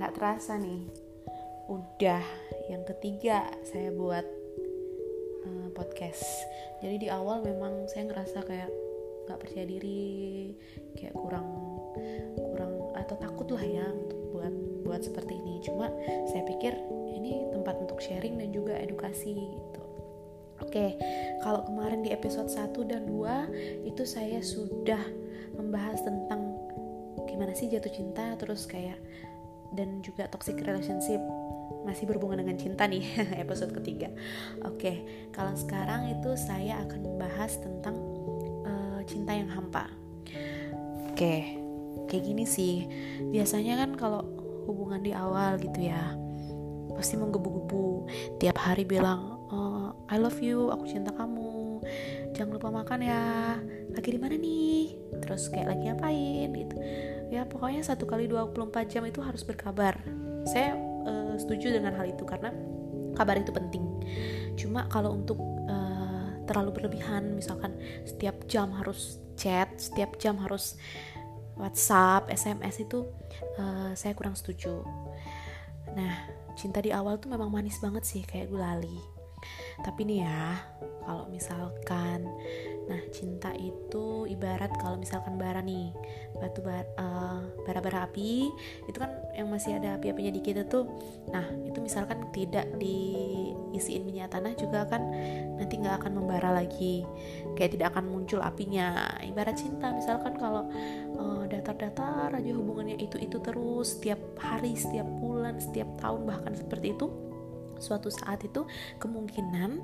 nggak terasa nih. Udah yang ketiga saya buat uh, podcast. Jadi di awal memang saya ngerasa kayak nggak percaya diri kayak kurang kurang atau takut lah ya untuk buat buat seperti ini. Cuma saya pikir ini tempat untuk sharing dan juga edukasi gitu. Oke, kalau kemarin di episode 1 dan 2 itu saya sudah membahas tentang gimana sih jatuh cinta terus kayak dan juga toxic relationship masih berhubungan dengan cinta nih episode ketiga. Oke, kalau sekarang itu saya akan membahas tentang uh, cinta yang hampa. Oke, kayak gini sih. Biasanya kan kalau hubungan di awal gitu ya, pasti menggebu-gebu. Tiap hari bilang, oh, I love you, aku cinta kamu. Jangan lupa makan ya. Lagi di mana nih? Terus kayak lagi ngapain gitu. Ya pokoknya satu kali 24 jam itu harus berkabar. Saya uh, setuju dengan hal itu karena kabar itu penting. Cuma kalau untuk uh, terlalu berlebihan, misalkan setiap jam harus chat, setiap jam harus WhatsApp, SMS itu uh, saya kurang setuju. Nah, cinta di awal tuh memang manis banget sih kayak gulali tapi nih ya kalau misalkan nah cinta itu ibarat kalau misalkan bara nih batu bara uh, bara bara api itu kan yang masih ada api-apinya dikit itu nah itu misalkan tidak diisiin minyak tanah juga kan nanti nggak akan membara lagi kayak tidak akan muncul apinya. Ibarat cinta misalkan kalau uh, datar-datar aja hubungannya itu itu terus setiap hari setiap bulan setiap tahun bahkan seperti itu suatu saat itu kemungkinan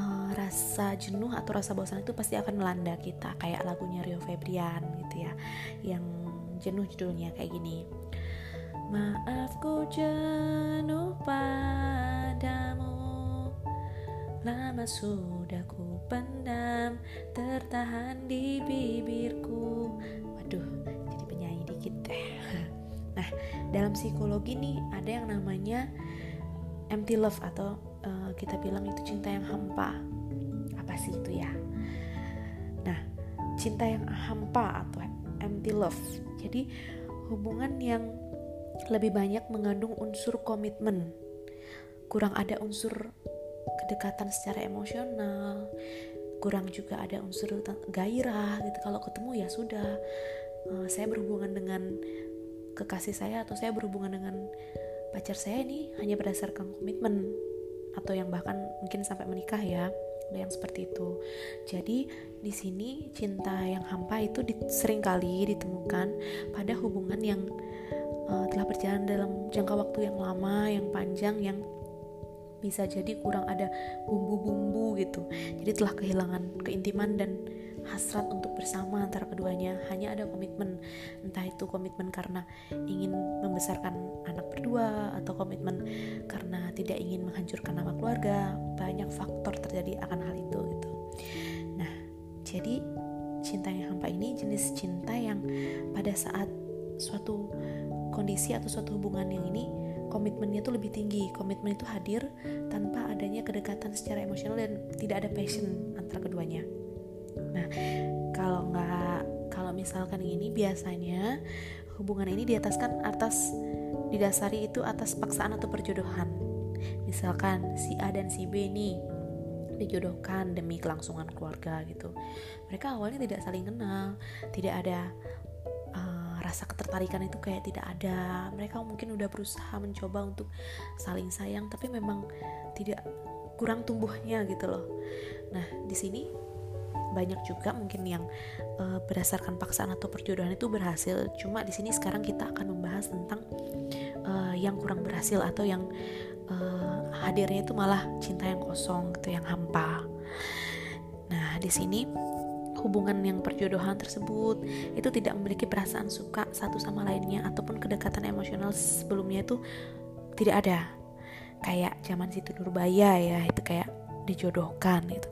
uh, rasa jenuh atau rasa bosan itu pasti akan melanda kita kayak lagunya Rio Febrian gitu ya yang jenuh judulnya kayak gini. Maafku jenuh padamu Lama sudah ku pendam Tertahan di bibirku. Waduh jadi penyanyi dikit deh. Nah dalam psikologi nih ada yang namanya empty love atau uh, kita bilang itu cinta yang hampa. Apa sih itu ya? Nah cinta yang hampa atau empty love. Jadi hubungan yang lebih banyak mengandung unsur komitmen. Kurang ada unsur kedekatan secara emosional. Kurang juga ada unsur gairah gitu. Kalau ketemu ya sudah. Uh, saya berhubungan dengan kekasih saya atau saya berhubungan dengan pacar saya ini hanya berdasarkan komitmen atau yang bahkan mungkin sampai menikah ya ada yang seperti itu. Jadi di sini cinta yang hampa itu sering kali ditemukan pada hubungan yang uh, telah berjalan dalam jangka waktu yang lama yang panjang yang bisa jadi kurang ada bumbu-bumbu gitu. Jadi telah kehilangan keintiman dan hasrat untuk bersama antara keduanya. Hanya ada komitmen entah itu komitmen karena ingin membesarkan anak berdua atau komitmen karena tidak ingin menghancurkan nama keluarga. Banyak faktor terjadi akan hal itu gitu. Nah jadi cinta yang hampa ini jenis cinta yang pada saat suatu kondisi atau suatu hubungan yang ini komitmennya itu lebih tinggi. Komitmen itu hadir tanpa adanya kedekatan secara emosional dan tidak ada passion antara keduanya Nah, kalau nggak kalau misalkan ini biasanya hubungan ini diataskan atas didasari itu atas paksaan atau perjodohan. Misalkan si A dan si B nih dijodohkan demi kelangsungan keluarga gitu. Mereka awalnya tidak saling kenal, tidak ada uh, rasa ketertarikan itu kayak tidak ada. Mereka mungkin udah berusaha mencoba untuk saling sayang, tapi memang tidak kurang tumbuhnya gitu loh. Nah, di sini banyak juga mungkin yang uh, berdasarkan paksaan atau perjodohan itu berhasil. Cuma di sini sekarang kita akan membahas tentang uh, yang kurang berhasil atau yang uh, hadirnya itu malah cinta yang kosong gitu yang hampa. Nah di sini hubungan yang perjodohan tersebut itu tidak memiliki perasaan suka satu sama lainnya ataupun kedekatan emosional sebelumnya itu tidak ada. Kayak zaman situ Nurbaya ya itu kayak dijodohkan gitu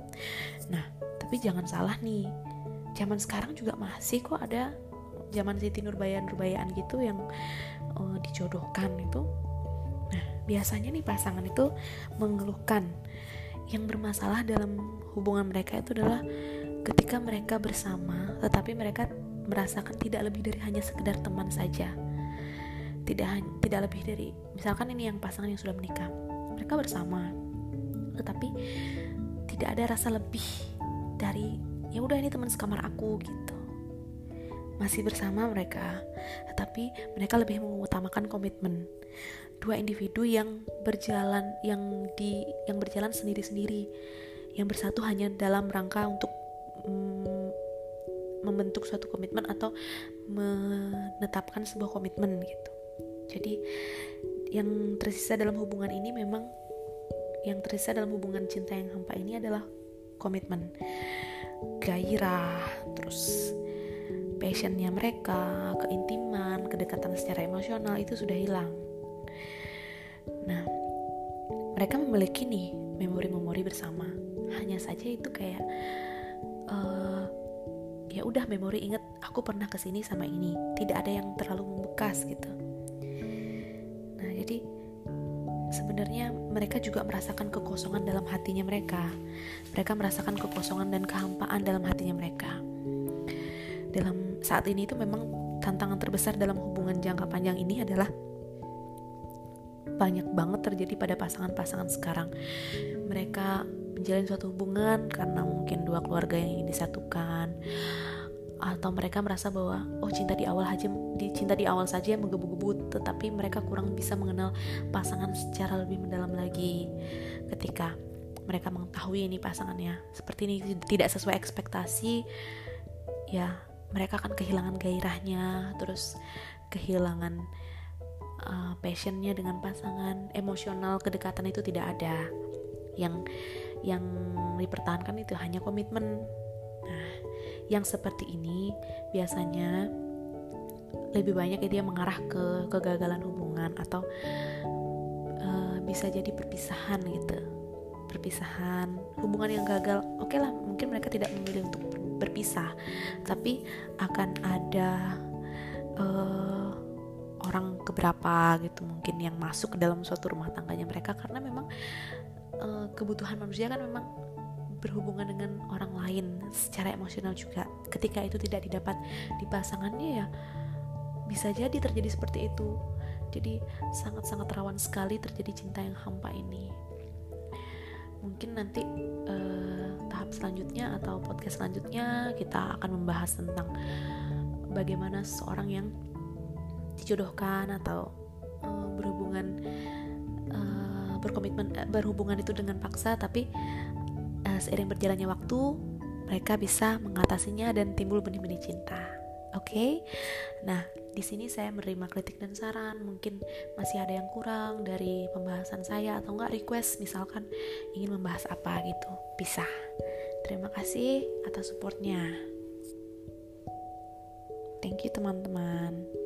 tapi jangan salah nih zaman sekarang juga masih kok ada zaman Siti Nurbaya Nurbayaan gitu yang uh, dijodohkan itu. Nah biasanya nih pasangan itu mengeluhkan. Yang bermasalah dalam hubungan mereka itu adalah ketika mereka bersama tetapi mereka merasakan tidak lebih dari hanya sekedar teman saja. Tidak tidak lebih dari misalkan ini yang pasangan yang sudah menikah mereka bersama tetapi tidak ada rasa lebih dari ya udah ini teman sekamar aku gitu masih bersama mereka tetapi mereka lebih mengutamakan komitmen dua individu yang berjalan yang di yang berjalan sendiri-sendiri yang bersatu hanya dalam rangka untuk mm, membentuk suatu komitmen atau menetapkan sebuah komitmen gitu. Jadi yang tersisa dalam hubungan ini memang yang tersisa dalam hubungan cinta yang hampa ini adalah komitmen, gairah, terus passionnya mereka, keintiman, kedekatan secara emosional itu sudah hilang. Nah, mereka memiliki nih memori-memori bersama. Hanya saja itu kayak uh, ya udah memori inget aku pernah ke sini sama ini tidak ada yang terlalu membekas gitu nah jadi sebenarnya mereka juga merasakan kekosongan dalam hatinya mereka. Mereka merasakan kekosongan dan kehampaan dalam hatinya mereka. Dalam saat ini itu memang tantangan terbesar dalam hubungan jangka panjang ini adalah banyak banget terjadi pada pasangan-pasangan sekarang. Mereka menjalin suatu hubungan karena mungkin dua keluarga yang ingin disatukan atau mereka merasa bahwa oh cinta di awal aja di cinta di awal saja yang menggebu-gebu tetapi mereka kurang bisa mengenal pasangan secara lebih mendalam lagi ketika mereka mengetahui ini pasangannya seperti ini tidak sesuai ekspektasi ya mereka akan kehilangan gairahnya terus kehilangan uh, passionnya dengan pasangan emosional kedekatan itu tidak ada yang yang dipertahankan itu hanya komitmen. Nah, yang seperti ini biasanya lebih banyak dia mengarah ke kegagalan hubungan atau uh, bisa jadi perpisahan gitu. Perpisahan, hubungan yang gagal. Oke okay lah, mungkin mereka tidak memilih untuk berpisah, tapi akan ada uh, orang keberapa gitu mungkin yang masuk ke dalam suatu rumah tangganya mereka karena memang uh, kebutuhan manusia kan memang berhubungan dengan orang lain secara emosional juga. Ketika itu tidak didapat di pasangannya ya bisa jadi terjadi seperti itu. Jadi sangat-sangat rawan sekali terjadi cinta yang hampa ini. Mungkin nanti uh, tahap selanjutnya atau podcast selanjutnya kita akan membahas tentang bagaimana seseorang yang dijodohkan atau uh, berhubungan berkomitmen uh, berhubungan itu dengan paksa tapi seiring berjalannya waktu mereka bisa mengatasinya dan timbul benih-benih cinta. Oke, okay? nah di sini saya menerima kritik dan saran. Mungkin masih ada yang kurang dari pembahasan saya atau enggak request, misalkan ingin membahas apa gitu, bisa. Terima kasih atas supportnya. Thank you teman-teman.